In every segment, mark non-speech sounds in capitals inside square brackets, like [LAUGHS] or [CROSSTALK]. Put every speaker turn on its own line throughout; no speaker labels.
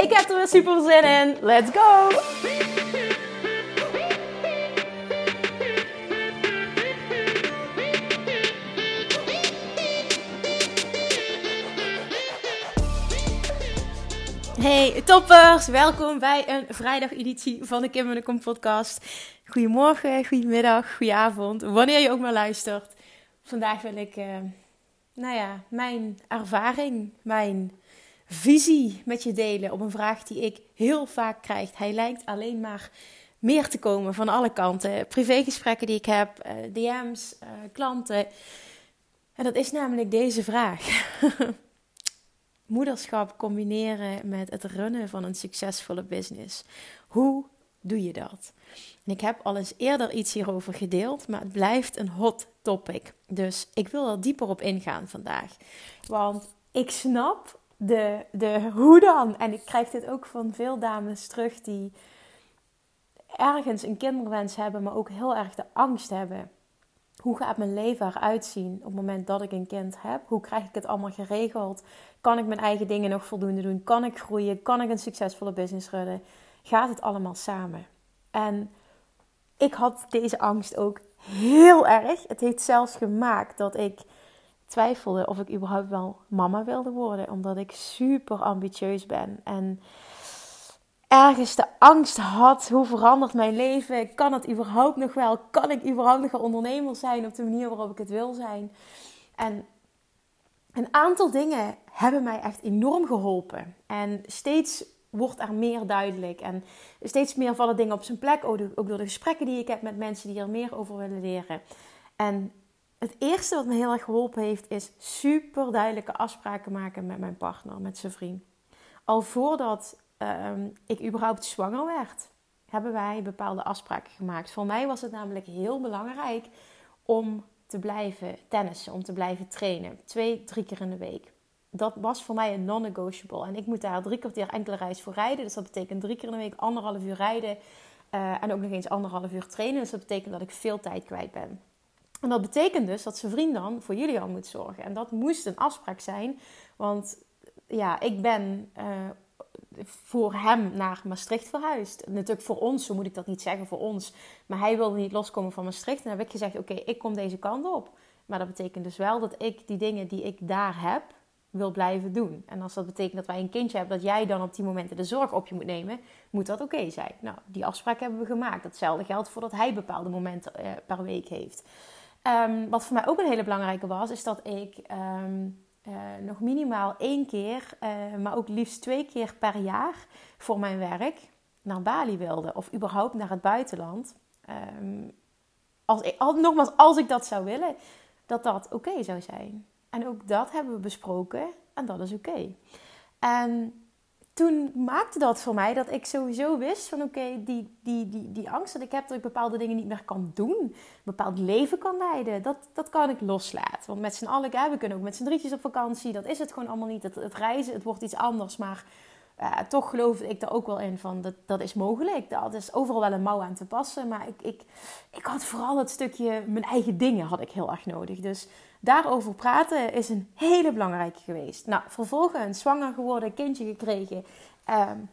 Ik heb er weer super zin in. Let's go! Hey toppers, welkom bij een vrijdageditie van de Kim en de Kom podcast. Goedemorgen, goedemiddag, goedenavond, wanneer je ook maar luistert. Vandaag wil ik, uh, nou ja, mijn ervaring, mijn visie met je delen op een vraag die ik heel vaak krijg. Hij lijkt alleen maar meer te komen van alle kanten. Privégesprekken die ik heb, eh, DM's, eh, klanten. En dat is namelijk deze vraag. [LAUGHS] Moederschap combineren met het runnen van een succesvolle business. Hoe doe je dat? En ik heb al eens eerder iets hierover gedeeld, maar het blijft een hot topic. Dus ik wil er dieper op ingaan vandaag. Want ik snap de, de hoe dan. En ik krijg dit ook van veel dames terug die ergens een kinderwens hebben, maar ook heel erg de angst hebben. Hoe gaat mijn leven eruit zien op het moment dat ik een kind heb? Hoe krijg ik het allemaal geregeld? Kan ik mijn eigen dingen nog voldoende doen? Kan ik groeien? Kan ik een succesvolle business runnen? Gaat het allemaal samen? En ik had deze angst ook heel erg. Het heeft zelfs gemaakt dat ik twijfelde of ik überhaupt wel mama wilde worden. Omdat ik super ambitieus ben. En ergens de angst had. Hoe verandert mijn leven? Kan het überhaupt nog wel? Kan ik überhaupt nog een ondernemer zijn op de manier waarop ik het wil zijn? En een aantal dingen hebben mij echt enorm geholpen. En steeds wordt er meer duidelijk. En steeds meer vallen dingen op zijn plek. Ook door de gesprekken die ik heb met mensen die er meer over willen leren. En het eerste wat me heel erg geholpen heeft, is super duidelijke afspraken maken met mijn partner, met zijn vriend. Al voordat um, ik überhaupt zwanger werd, hebben wij bepaalde afspraken gemaakt. Voor mij was het namelijk heel belangrijk om te blijven tennissen, om te blijven trainen. Twee, drie keer in de week. Dat was voor mij een non-negotiable. En ik moet daar drie kwartier enkele reis voor rijden. Dus dat betekent drie keer in de week anderhalf uur rijden. Uh, en ook nog eens anderhalf uur trainen. Dus dat betekent dat ik veel tijd kwijt ben. En dat betekent dus dat zijn vriend dan voor jullie al moet zorgen. En dat moest een afspraak zijn. Want ja, ik ben uh, voor hem naar Maastricht verhuisd. Natuurlijk voor ons, zo moet ik dat niet zeggen voor ons. Maar hij wilde niet loskomen van Maastricht. En dan heb ik gezegd, oké, ik kom deze kant op. Maar dat betekent dus wel dat ik die dingen die ik daar heb, wil blijven doen. En als dat betekent dat wij een kindje hebben, dat jij dan op die momenten de zorg op je moet nemen, moet dat oké zijn. Nou, die afspraak hebben we gemaakt. Datzelfde geldt voor dat hij bepaalde momenten uh, per week heeft. Um, wat voor mij ook een hele belangrijke was, is dat ik um, uh, nog minimaal één keer, uh, maar ook liefst twee keer per jaar voor mijn werk naar Bali wilde. Of überhaupt naar het buitenland. Um, als ik, al, nogmaals, als ik dat zou willen, dat dat oké zou zijn. En ook dat hebben we besproken en dat is oké. En toen maakte dat voor mij dat ik sowieso wist van oké, die, die, die, die angst dat ik heb dat ik bepaalde dingen niet meer kan doen, een bepaald leven kan leiden, dat, dat kan ik loslaten. Want met z'n allen, we kunnen ook met z'n drietjes op vakantie, dat is het gewoon allemaal niet. Het, het reizen, het wordt iets anders, maar toch geloofde ik er ook wel in van dat, dat is mogelijk. Dat is overal wel een mouw aan te passen, maar ik, ik, ik had vooral het stukje mijn eigen dingen had ik heel erg nodig. Dus daarover praten is een hele belangrijke geweest. Nou, vervolgens zwanger geworden, kindje gekregen. Um,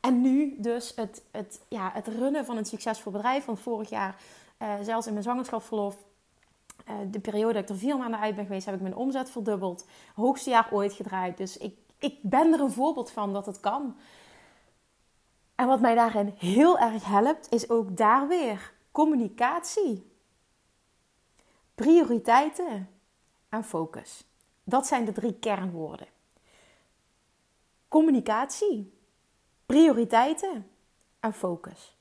en nu dus het, het, ja, het runnen van een succesvol bedrijf. Want vorig jaar, uh, zelfs in mijn zwangerschapsverlof, uh, de periode dat ik er vier maanden uit ben geweest, heb ik mijn omzet verdubbeld. Hoogste jaar ooit gedraaid. Dus ik, ik ben er een voorbeeld van dat het kan. En wat mij daarin heel erg helpt, is ook daar weer communicatie prioriteiten en focus. Dat zijn de drie kernwoorden. Communicatie, prioriteiten en focus.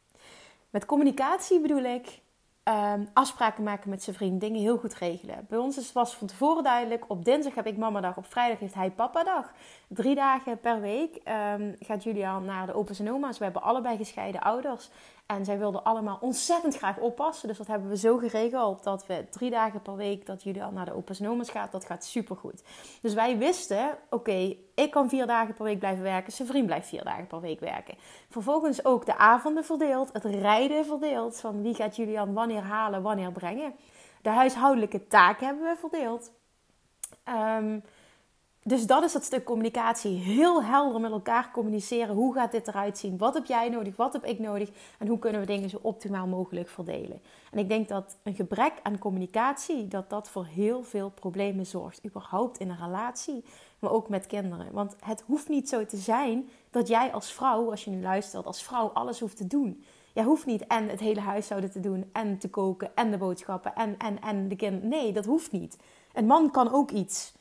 Met communicatie bedoel ik um, afspraken maken met zijn vriend, dingen heel goed regelen. Bij ons is het was van tevoren duidelijk. Op dinsdag heb ik mamadag, op vrijdag heeft hij papadag. Drie dagen per week um, gaat Julian naar de opa's en oma's. We hebben allebei gescheiden ouders. En zij wilden allemaal ontzettend graag oppassen. Dus dat hebben we zo geregeld dat we drie dagen per week dat Julian naar de opa's en oma's gaat. Dat gaat supergoed. Dus wij wisten, oké, ik kan vier dagen per week blijven werken. Zijn vriend blijft vier dagen per week werken. Vervolgens ook de avonden verdeeld. Het rijden verdeeld. Van wie gaat Julian wanneer halen, wanneer brengen. De huishoudelijke taken hebben we verdeeld. Um, dus dat is dat stuk communicatie. Heel helder met elkaar communiceren. Hoe gaat dit eruit zien? Wat heb jij nodig? Wat heb ik nodig? En hoe kunnen we dingen zo optimaal mogelijk verdelen? En ik denk dat een gebrek aan communicatie, dat dat voor heel veel problemen zorgt. Überhaupt in een relatie, maar ook met kinderen. Want het hoeft niet zo te zijn dat jij als vrouw, als je nu luistert, als vrouw alles hoeft te doen. Jij hoeft niet en het hele huishouden te doen, en te koken, en de boodschappen, en, en, en de kinderen. Nee, dat hoeft niet. Een man kan ook iets.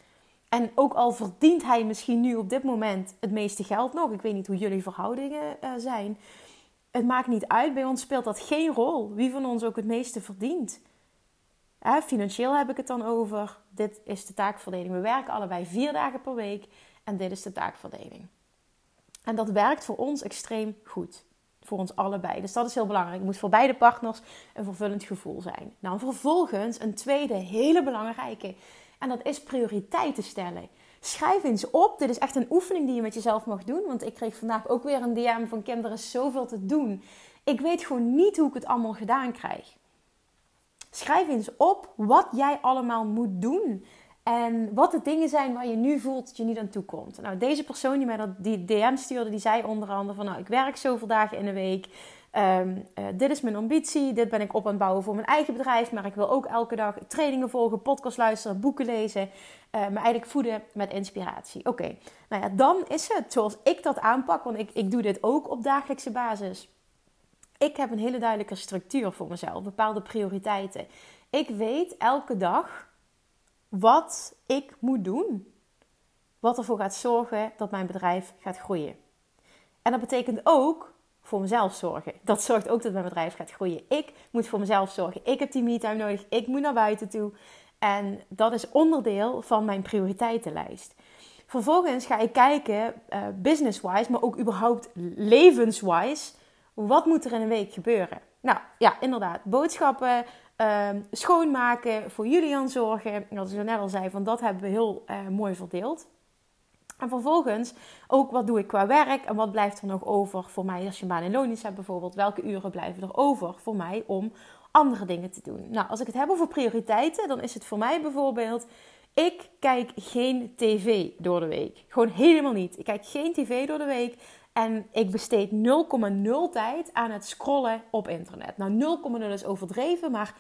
En ook al verdient hij misschien nu op dit moment het meeste geld nog. Ik weet niet hoe jullie verhoudingen uh, zijn. Het maakt niet uit. Bij ons speelt dat geen rol. Wie van ons ook het meeste verdient. financieel heb ik het dan over. Dit is de taakverdeling. We werken allebei vier dagen per week. En dit is de taakverdeling. En dat werkt voor ons extreem goed. Voor ons allebei. Dus dat is heel belangrijk. Het moet voor beide partners een vervullend gevoel zijn. Nou, vervolgens een tweede hele belangrijke en dat is prioriteiten stellen. Schrijf eens op. Dit is echt een oefening die je met jezelf mag doen. Want ik kreeg vandaag ook weer een DM van kinderen zoveel te doen. Ik weet gewoon niet hoe ik het allemaal gedaan krijg. Schrijf eens op wat jij allemaal moet doen. En wat de dingen zijn waar je nu voelt dat je niet aan toe komt. Nou, deze persoon die mij dat die DM stuurde, die zei onder andere van... Nou, ik werk zoveel dagen in de week. Ehm, eh, dit is mijn ambitie, dit ben ik op aan het bouwen voor mijn eigen bedrijf. Maar ik wil ook elke dag trainingen volgen, podcast luisteren, boeken lezen. Uh, me eigenlijk voeden met inspiratie. Oké, nou ja, dan is het zoals ik dat aanpak. Want ik, ik doe dit ook op dagelijkse basis. Ik heb een hele duidelijke structuur voor mezelf, bepaalde prioriteiten. Ik weet elke dag wat ik moet doen. Wat ervoor gaat zorgen dat mijn bedrijf gaat groeien. En dat betekent ook voor mezelf zorgen. Dat zorgt ook dat mijn bedrijf gaat groeien. Ik moet voor mezelf zorgen. Ik heb die me-time nodig. Ik moet naar buiten toe. En dat is onderdeel van mijn prioriteitenlijst. Vervolgens ga ik kijken, uh, business-wise, maar ook überhaupt levenswise, wat moet er in een week gebeuren? Nou ja, inderdaad, boodschappen, ehm, schoonmaken, voor Julian zorgen. Zoals ik net al zei, van dat hebben we heel uh, mooi verdeeld. En vervolgens ook wat doe ik qua werk en wat blijft er nog over voor mij als je baan in loondienst hebt bijvoorbeeld. Welke uren blijven er over voor mij om andere dingen te doen? Nou, als ik het heb over prioriteiten, dan is het voor mij bijvoorbeeld... Ik kijk geen tv door de week. Gewoon helemaal niet. Ik kijk geen tv door de week. En ik besteed 0,0 tijd aan het scrollen op internet. Nou, 0,0 is overdreven, maar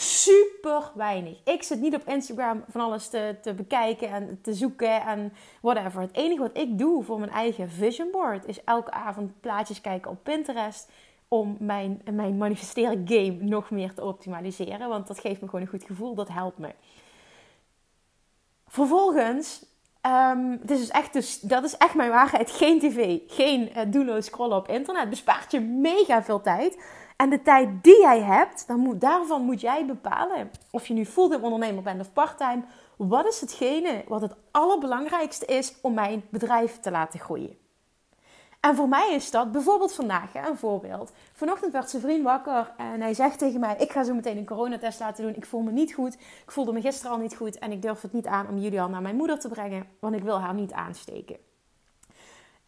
super weinig. Ik zit niet op Instagram van alles te, te bekijken en te zoeken en whatever. Het enige wat ik doe voor mijn eigen vision board is elke avond plaatjes kijken op Pinterest om mijn, mijn manifesteren game nog meer te optimaliseren. Want dat geeft me gewoon een goed gevoel, dat helpt me. Vervolgens, um, het is dus echt, dus, dat is echt mijn waarheid. Geen tv, geen uh, doelloos scrollen op internet. Bespaart je mega veel tijd. En de tijd die jij hebt, dan moet, daarvan moet jij bepalen. Of je nu fulltime ondernemer bent of parttime. Wat is hetgene wat het allerbelangrijkste is om mijn bedrijf te laten groeien? En voor mij is dat bijvoorbeeld vandaag, een voorbeeld. Vanochtend werd zijn vriend wakker en hij zegt tegen mij: Ik ga zo meteen een coronatest laten doen. Ik voel me niet goed. Ik voelde me gisteren al niet goed en ik durf het niet aan om Julian naar mijn moeder te brengen, want ik wil haar niet aansteken.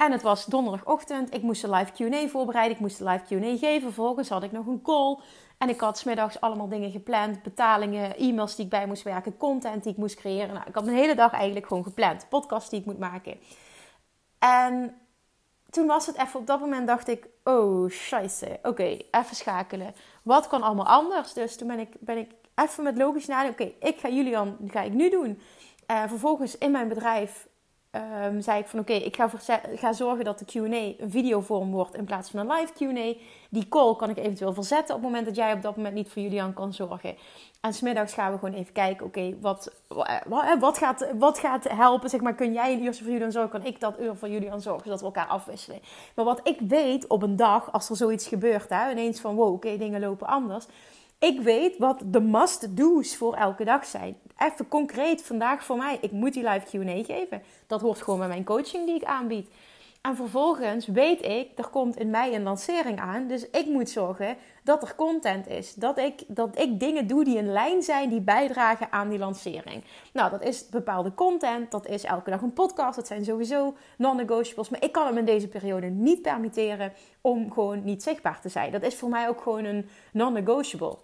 En het was donderdagochtend. Ik moest de live Q&A voorbereiden. Ik moest de live Q&A geven. Vervolgens had ik nog een call. En ik had smiddags allemaal dingen gepland. Betalingen, e-mails die ik bij moest werken. Content die ik moest creëren. Nou, ik had een hele dag eigenlijk gewoon gepland. Podcast die ik moet maken. En toen was het even op dat moment dacht ik... Oh, scheisse. Oké, even schakelen. Wat kan allemaal anders? Dus toen ben ik, ben ik even met logisch nadenken. Oké, ik ga Julian, ga ik nu doen. Uh, vervolgens in mijn bedrijf um, zei ik van oké, ik ga, ga, zorgen dat de Q&A een videovorm wordt in plaats van een live Q&A. Die call kan ik eventueel verzetten op het moment dat jij op dat moment niet voor Julian kan zorgen. En smiddags gaan we gewoon even kijken, oké, wat, wat, wat, gaat, wat gaat helpen? Zeg maar, kun jij een uurtje voor Julian zorgen? Kan ik dat uur voor Julian zorgen? Zodat we elkaar afwisselen. Maar wat ik weet op een dag, als er zoiets gebeurt, hè, ineens van wow, oké, dingen lopen anders Ik weet wat de must-do's voor elke dag zijn. Even concreet vandaag voor mij. Ik moet die live Q&A geven. Dat hoort gewoon bij mijn coaching die ik aanbied. En vervolgens weet ik, er komt in mei een lancering aan. Dus ik moet zorgen dat er content is. Dat ik, dat ik dingen doe die in lijn zijn, die bijdragen aan die lancering. Nou, dat is bepaalde content. Dat is elke dag een podcast. Dat zijn sowieso non-negotiables. Maar ik kan hem in deze periode niet permitteren om gewoon niet zichtbaar te zijn. Dat is voor mij ook gewoon een non-negotiable.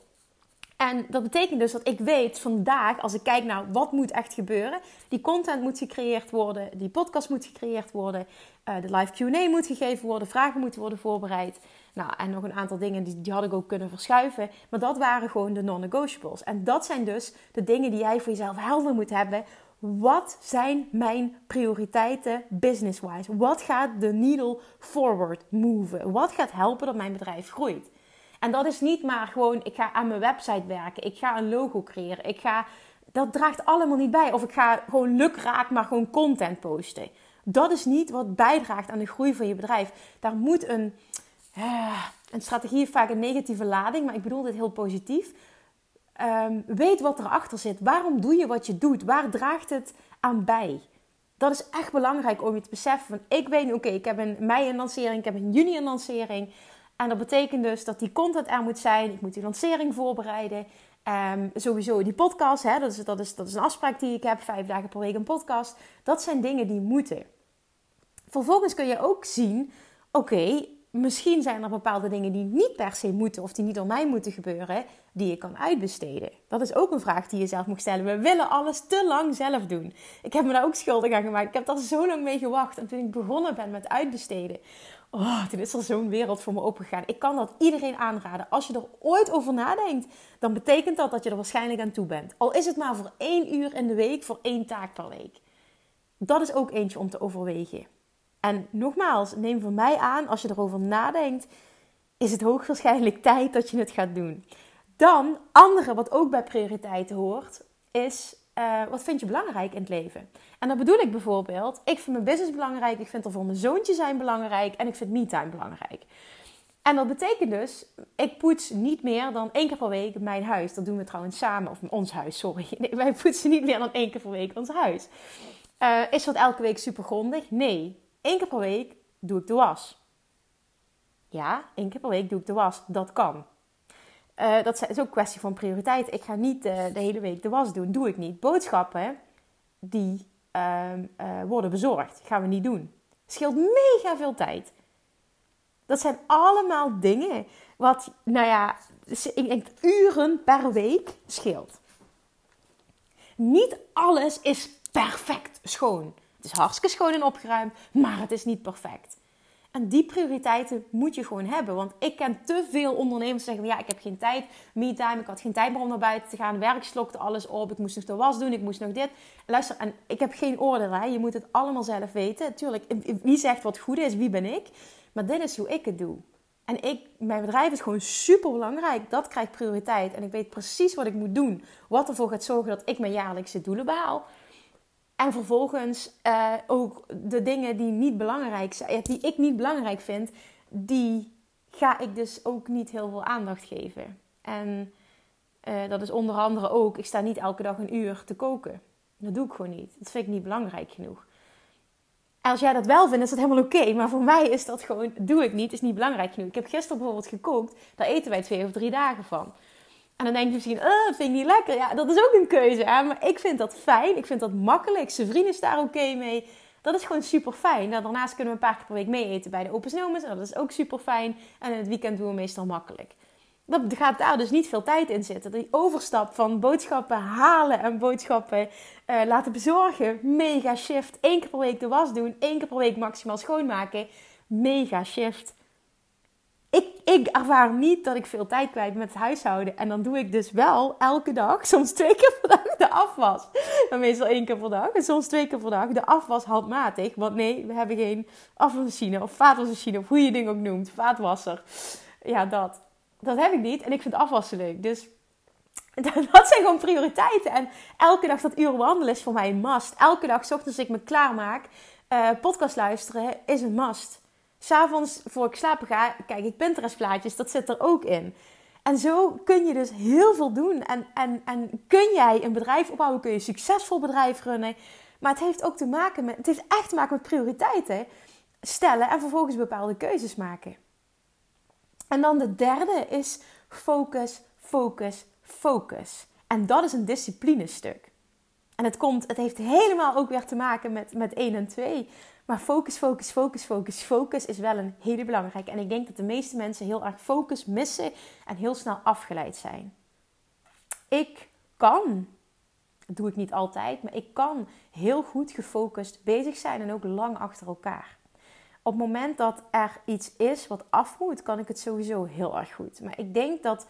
En dat betekent dus dat ik weet vandaag, als ik kijk naar wat moet echt gebeuren, die content moet gecreëerd worden, die podcast moet gecreëerd worden, uh, de live Q&A moet gegeven worden, vragen moeten worden voorbereid. Nou, en nog een aantal dingen die, die had ik ook kunnen verschuiven. Maar dat waren gewoon de non-negotiables. En dat zijn dus de dingen die jij voor jezelf helder moet hebben. Wat zijn mijn prioriteiten business-wise? Wat gaat de needle forward moven? Wat gaat helpen dat mijn bedrijf groeit? En dat is niet maar gewoon, ik ga aan mijn website werken, ik ga een logo creëren, ik ga, dat draagt allemaal niet bij. Of ik ga gewoon lukraak maar gewoon content posten. Dat is niet wat bijdraagt aan de groei van je bedrijf. Daar moet een, uh, een strategie vaak een negatieve lading, maar ik bedoel dit heel positief. Um, weet wat erachter zit. Waarom doe je wat je doet? Waar draagt het aan bij? Dat is echt belangrijk om je te beseffen. Ik weet, oké, ik heb in mei een lancering, ik heb in juni een lancering. En dat betekent dus dat die content er moet zijn. Ik moet die lancering voorbereiden. Um, sowieso die podcast, hè, dat, is, dat, is, dat is een afspraak die ik heb. Vijf dagen per week een podcast. Dat zijn dingen die moeten. Vervolgens kun je ook zien, oké, misschien zijn er bepaalde dingen die niet per se moeten of die niet door mij moeten gebeuren, die je kan uitbesteden. Dat is ook een vraag die je zelf moet stellen. We willen alles te lang zelf doen. Ik heb me daar ook schuldig aan gemaakt. Ik heb daar zo lang mee gewacht. En toen ik begonnen ben met uitbesteden, oh, toen is er zo'n wereld voor me opengegaan. Ik kan dat iedereen aanraden. Als je er ooit over nadenkt, dan betekent dat dat je er waarschijnlijk aan toe bent. Al is het maar voor één uur in de week, voor één taak per week. Dat is ook eentje om te overwegen. En nogmaals, neem van mij aan, als je erover nadenkt, is het hoogwaarschijnlijk tijd dat je het gaat doen. Dan, andere wat ook bij prioriteiten hoort, is uh, wat vind je belangrijk in het leven? En dan bedoel ik bijvoorbeeld, ik vind mijn business belangrijk, ik vind er voor mijn zoontje zijn belangrijk en ik vind me-time belangrijk. En dat betekent dus, ik poets niet meer dan één keer per week mijn huis. Dat doen we trouwens samen, of ons huis, sorry. [LAUGHS] Nee, wij poetsen niet meer dan één keer per week ons huis. Uh, is dat elke week super grondig? Nee. Eén keer per week doe ik de was. Ja, één keer per week doe ik de was. Dat kan. Uh, dat is ook een kwestie van prioriteit. Ik ga niet uh, de hele week de was doen. Doe ik niet. Boodschappen, die uh, worden bezorgd. Gaan we niet doen. Scheelt mega veel tijd. Dat zijn allemaal dingen wat, nou ja, ik denk uren per week scheelt. Niet alles is perfect schoon. Het is hartstikke schoon en opgeruimd, maar het is niet perfect. En die prioriteiten moet je gewoon hebben. Want ik ken te veel ondernemers die zeggen: ja, ik heb geen tijd, me-time, ik had geen tijd om naar buiten te gaan. Werk slokte alles op, ik moest nog de was doen, ik moest nog dit. Luister, en ik heb geen oordeel, je moet het allemaal zelf weten. Tuurlijk, wie zegt wat goed is, wie ben ik? Maar dit is hoe ik het doe. En ik, mijn bedrijf is gewoon super belangrijk. Dat krijgt prioriteit. En ik weet precies wat ik moet doen. Wat ervoor gaat zorgen dat ik mijn jaarlijkse doelen behaal. En vervolgens uh, ook de dingen die niet belangrijk zijn, die ik niet belangrijk vind, die ga ik dus ook niet heel veel aandacht geven. En uh, dat is onder andere ook, ik sta niet elke dag een uur te koken. Dat doe ik gewoon niet. Dat vind ik niet belangrijk genoeg. En als jij dat wel vindt, is dat helemaal oké. Maar voor mij is dat gewoon, doe ik niet, is niet belangrijk genoeg. Ik heb gisteren bijvoorbeeld gekookt, daar eten wij twee of drie dagen van. En dan denk je misschien, oh, vind ik niet lekker. Ja, dat is ook een keuze. Maar ik vind dat fijn. Ik vind dat makkelijk. Zijn vrienden is daar oké mee. Dat is gewoon super fijn. Nou, daarnaast kunnen we een paar keer per week mee eten bij de Open Snowmans. Dat is ook super fijn. En in het weekend doen we meestal makkelijk. Dat gaat daar dus niet veel tijd in zitten. Die overstap van boodschappen halen en boodschappen uh, laten bezorgen. Mega shift. Eén keer per week de was doen. Eén keer per week maximaal schoonmaken. Mega shift ik, ik ervaar niet dat ik veel tijd kwijt met het huishouden. En dan doe ik dus wel elke dag, [LAUGHS] soms twee keer per dag, de afwas. Meestal één keer per dag. En soms twee keer per dag de afwas handmatig. Want nee, we hebben geen afwasmachine of vaatwasmachine of hoe je ding ook noemt. Vaatwasser. Ja, dat. Dat heb ik niet. En ik vind afwassen leuk. Dus [LAUGHS] dat zijn gewoon prioriteiten. En elke dag dat uur wandelen is voor mij een must. Elke dag, s ochtends ik me klaarmaak, uh, podcast luisteren is een must. S'avonds voor ik slapen ga, kijk ik Pinterest plaatjes, dat zit er ook in. En zo kun je dus heel veel doen. En, en, en kun jij een bedrijf opbouwen, kun je een succesvol bedrijf runnen. Maar het heeft ook te maken met, het heeft echt te maken met prioriteiten stellen en vervolgens bepaalde keuzes maken. En dan de derde is focus, focus, focus. En dat is een disciplinestuk. En het, komt, het heeft helemaal ook weer te maken met, met 1 en 2. Maar focus, focus, focus, focus, focus is wel een hele belangrijke. En ik denk dat de meeste mensen heel erg focus missen en heel snel afgeleid zijn. Ik kan, doe ik niet altijd, maar ik kan heel goed gefocust bezig zijn en ook lang achter elkaar. Op het moment dat er iets is wat af moet, kan ik het sowieso heel erg goed. Maar ik denk dat,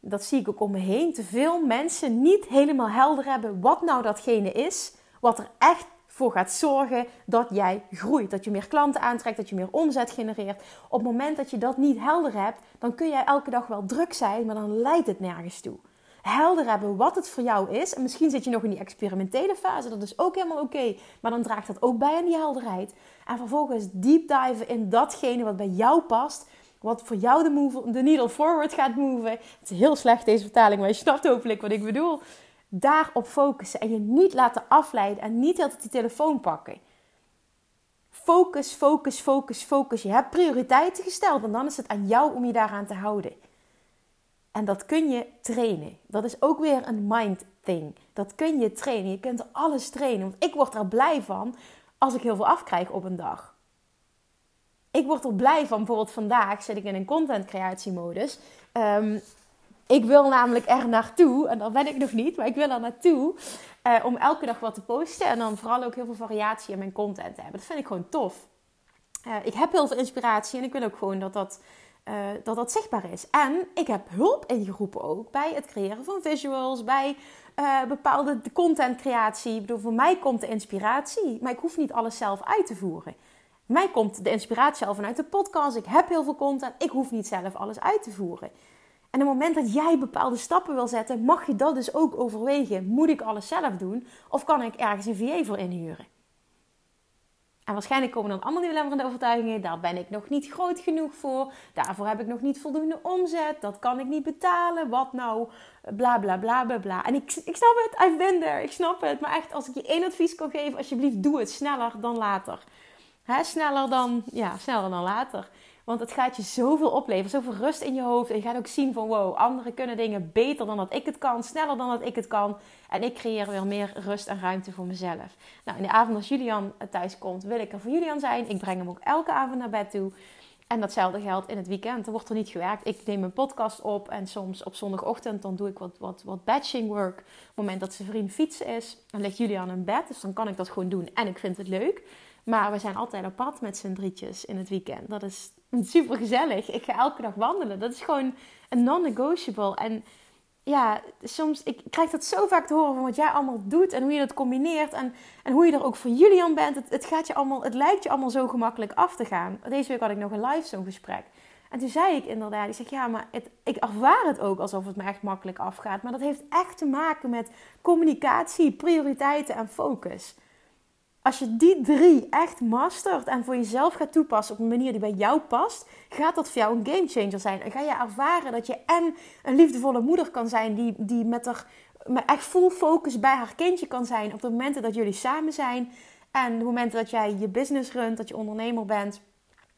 dat zie ik ook om me heen, te veel mensen niet helemaal helder hebben wat nou datgene is, wat er echt voor gaat zorgen dat jij groeit. Dat je meer klanten aantrekt, dat je meer omzet genereert. Op het moment dat je dat niet helder hebt, dan kun jij elke dag wel druk zijn, maar dan leidt het nergens toe. Helder hebben wat het voor jou is. En misschien zit je nog in die experimentele fase, dat is ook helemaal oké. maar dan draagt dat ook bij aan die helderheid. En vervolgens deep diven in datgene wat bij jou past. Wat voor jou de, move, de needle forward gaat moven. Het is heel slecht deze vertaling, maar je snapt hopelijk wat ik bedoel daarop focussen en je niet laten afleiden en niet altijd die telefoon pakken. Focus, focus, focus, focus. Je hebt prioriteiten gesteld en dan is het aan jou om je daaraan te houden. En dat kun je trainen. Dat is ook weer een mind thing. Dat kun je trainen. Je kunt alles trainen. Want ik word er blij van als ik heel veel afkrijg op een dag. Ik word er blij van, bijvoorbeeld vandaag zit ik in een content creatiemodus. Um, ik wil namelijk er naartoe, en dat ben ik nog niet, maar ik wil er naartoe uh, om elke dag wat te posten. En dan vooral ook heel veel variatie in mijn content te hebben. Dat vind ik gewoon tof. Uh, ik heb heel veel inspiratie en ik wil ook gewoon dat dat, uh, dat dat zichtbaar is. En ik heb hulp ingeroepen ook bij het creëren van visuals, bij bepaalde contentcreatie. Ik bedoel, voor mij komt de inspiratie, maar ik hoef niet alles zelf uit te voeren. Mij komt de inspiratie al vanuit de podcast. Ik heb heel veel content. Ik hoef niet zelf alles uit te voeren. En op het moment dat jij bepaalde stappen wil zetten, mag je dat dus ook overwegen. Moet ik alles zelf doen of kan ik ergens een VA voor inhuren? En waarschijnlijk komen dan allemaal die belemmerende overtuigingen. Daar ben ik nog niet groot genoeg voor. Daarvoor heb ik nog niet voldoende omzet. Dat kan ik niet betalen. Wat nou? Bla bla bla bla bla. En ik, ik snap het. I've been there. Ik snap het. Maar echt, als ik je één advies kan geven, alsjeblieft, doe het sneller dan later. Hè, sneller dan, ja, sneller dan later. Want het gaat je zoveel opleveren, zoveel rust in je hoofd. En je gaat ook zien van wow, anderen kunnen dingen beter dan dat ik het kan, sneller dan dat ik het kan. En ik creëer weer meer rust en ruimte voor mezelf. Nou, in de avond als Julian thuis komt, wil ik er voor Julian zijn. Ik breng hem ook elke avond naar bed toe. En datzelfde geldt in het weekend. Er wordt er niet gewerkt. Ik neem een podcast op en soms op zondagochtend dan doe ik wat, wat, wat batching work. Op het moment dat zijn vriend fietsen is, dan ligt Julian in bed. Dus dan kan ik dat gewoon doen en ik vind het leuk. Maar we zijn altijd apart met z'n drietjes in het weekend. Dat is [LAUGHS] super gezellig. Ik ga elke dag wandelen. Dat is gewoon een non-negotiable. En ja, soms, ik krijg dat zo vaak te horen van wat jij allemaal doet en hoe je dat combineert en, en hoe je er ook voor Julian bent. Het, gaat je allemaal, het lijkt je allemaal zo gemakkelijk af te gaan. Deze week had ik nog een live zo'n gesprek. En toen zei ik inderdaad, ik zeg ja, maar het, ik ervaar het ook alsof het me echt makkelijk afgaat. Maar dat heeft echt te maken met communicatie, prioriteiten en focus. Als je die drie echt mastert en voor jezelf gaat toepassen op een manier die bij jou past, gaat dat voor jou een gamechanger zijn. En ga je ervaren dat je en een liefdevolle moeder kan zijn die, die met, met echt full focus bij haar kindje kan zijn op de momenten dat jullie samen zijn. En de momenten dat jij je business runt, dat je ondernemer bent,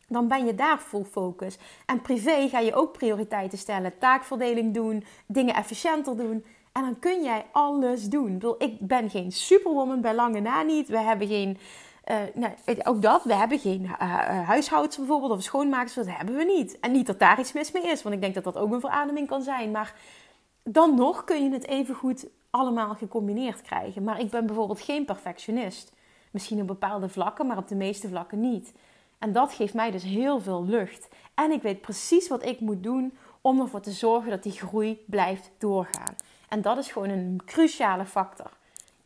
dan ben je daar full focus. En privé ga je ook prioriteiten stellen, taakverdeling doen, dingen efficiënter doen. En dan kun jij alles doen. Ik, bedoel, ik ben geen superwoman bij lange na niet. We hebben geen. Uh, nou, ook dat, we hebben geen uh, huishoudens bijvoorbeeld of schoonmakers, dat hebben we niet. En niet dat daar iets mis mee is, want ik denk dat dat ook een verademing kan zijn. Maar dan nog kun je het even goed allemaal gecombineerd krijgen. Maar ik ben bijvoorbeeld geen perfectionist. Misschien op bepaalde vlakken, maar op de meeste vlakken niet. En dat geeft mij dus heel veel lucht. En ik weet precies wat ik moet doen om ervoor te zorgen dat die groei blijft doorgaan. En dat is gewoon een cruciale factor.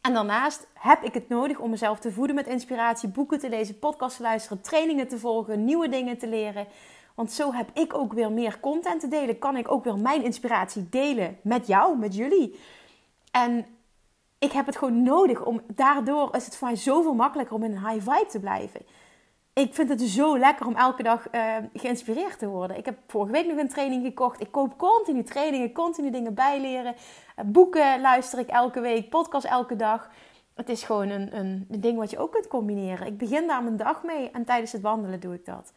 En daarnaast heb ik het nodig om mezelf te voeden met inspiratie, boeken te lezen, podcasts te luisteren, trainingen te volgen, nieuwe dingen te leren. Want zo heb ik ook weer meer content te delen. Kan ik ook weer mijn inspiratie delen met jou, met jullie. En ik heb het gewoon nodig om. Daardoor is het voor mij zoveel makkelijker om in een high vibe te blijven. Ik vind het zo lekker om elke dag uh, geïnspireerd te worden. Ik heb vorige week nog een training gekocht. Ik koop continu trainingen, continu dingen bijleren. Uh, boeken luister ik elke week, podcast elke dag. Het is gewoon een, een, een, ding wat je ook kunt combineren. Ik begin daar mijn dag mee en tijdens het wandelen doe ik dat.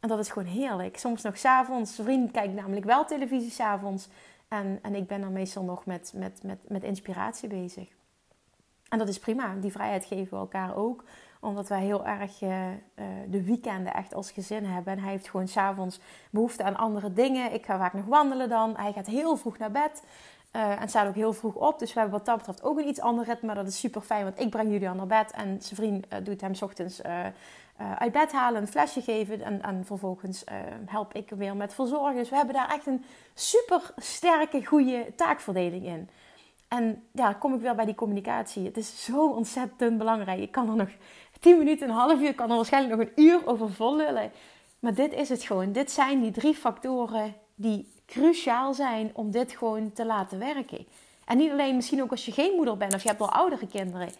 En dat is gewoon heerlijk. Soms nog s'avonds. Vriend kijkt namelijk wel televisie s'avonds. En, en ik ben dan meestal nog met, met, met, met inspiratie bezig. En dat is prima. Die vrijheid geven we elkaar ook omdat wij heel erg uh, de weekenden echt als gezin hebben. En hij heeft gewoon s'avonds behoefte aan andere dingen. Ik ga vaak nog wandelen dan. Hij gaat heel vroeg naar bed. Uh, en staat ook heel vroeg op. Dus we hebben wat dat betreft ook een iets ander ritme. Dat is super fijn, want ik breng Julian naar bed. En zijn vriend doet hem s ochtends uit bed halen, een flesje geven. En, en vervolgens help ik weer met verzorgen. Dus we hebben daar echt een super sterke, goede taakverdeling in. En ja, kom ik weer bij die communicatie. Het is zo ontzettend belangrijk. Ik kan er nog 10 minuten, een half uur, kan er waarschijnlijk nog een uur over vollullen. Maar dit is het gewoon. Dit zijn die drie factoren die cruciaal zijn om dit gewoon te laten werken. En niet alleen misschien ook als je geen moeder bent of je hebt al oudere kinderen.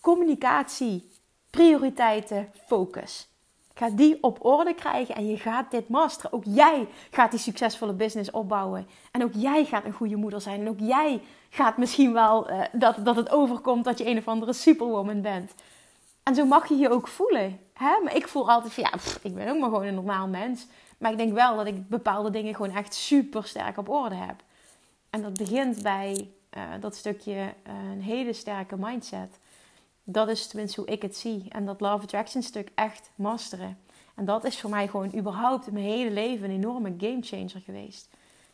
Communicatie, prioriteiten, focus. Ga die op orde krijgen en je gaat dit masteren. Ook jij gaat die succesvolle business opbouwen. En ook jij gaat een goede moeder zijn. En ook jij gaat misschien wel uh, dat, dat het overkomt dat je een of andere superwoman bent. En zo mag je je ook voelen. Hè? Maar ik voel altijd van ja, ik ben ook maar gewoon een normaal mens. Maar ik denk wel dat ik bepaalde dingen gewoon echt super sterk op orde heb. En dat begint bij uh, dat stukje uh, een hele sterke mindset. Dat is tenminste hoe ik het zie. En dat Love Attraction stuk echt masteren. En dat is voor mij gewoon überhaupt mijn hele leven een enorme game changer geweest.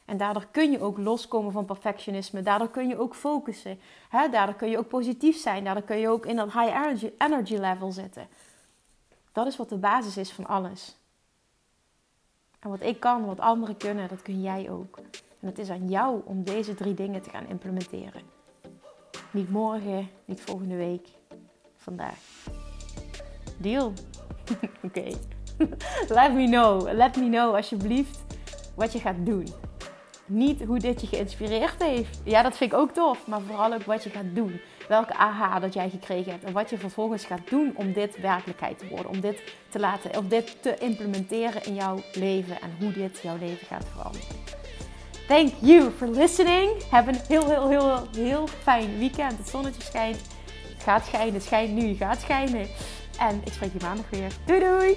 En daardoor kun je ook loskomen van perfectionisme. Daardoor kun je ook focussen. Daardoor kun je ook positief zijn. Daardoor kun je ook in dat high energy, energy level zitten. Dat is wat de basis is van alles. En wat ik kan, wat anderen kunnen, dat kun jij ook. En het is aan jou om deze drie dingen te gaan implementeren. Niet morgen, niet volgende week, vandaag. Deal? [LAUGHS] Oké. [LAUGHS] Let me know. Let me know alsjeblieft wat je gaat doen niet hoe dit je geïnspireerd heeft. Ja, dat vind ik ook tof. Maar vooral ook wat je gaat doen. Welke aha dat jij gekregen hebt. En wat je vervolgens gaat doen om dit werkelijkheid te worden. Om dit te laten, of dit te implementeren in jouw leven. En hoe dit jouw leven gaat veranderen. Thank you for listening. Heb een heel, heel, heel, heel fijn weekend. Het zonnetje schijnt. Gaat schijnen. Schijnt nu. Gaat schijnen. En ik spreek je maandag weer. Doei doei!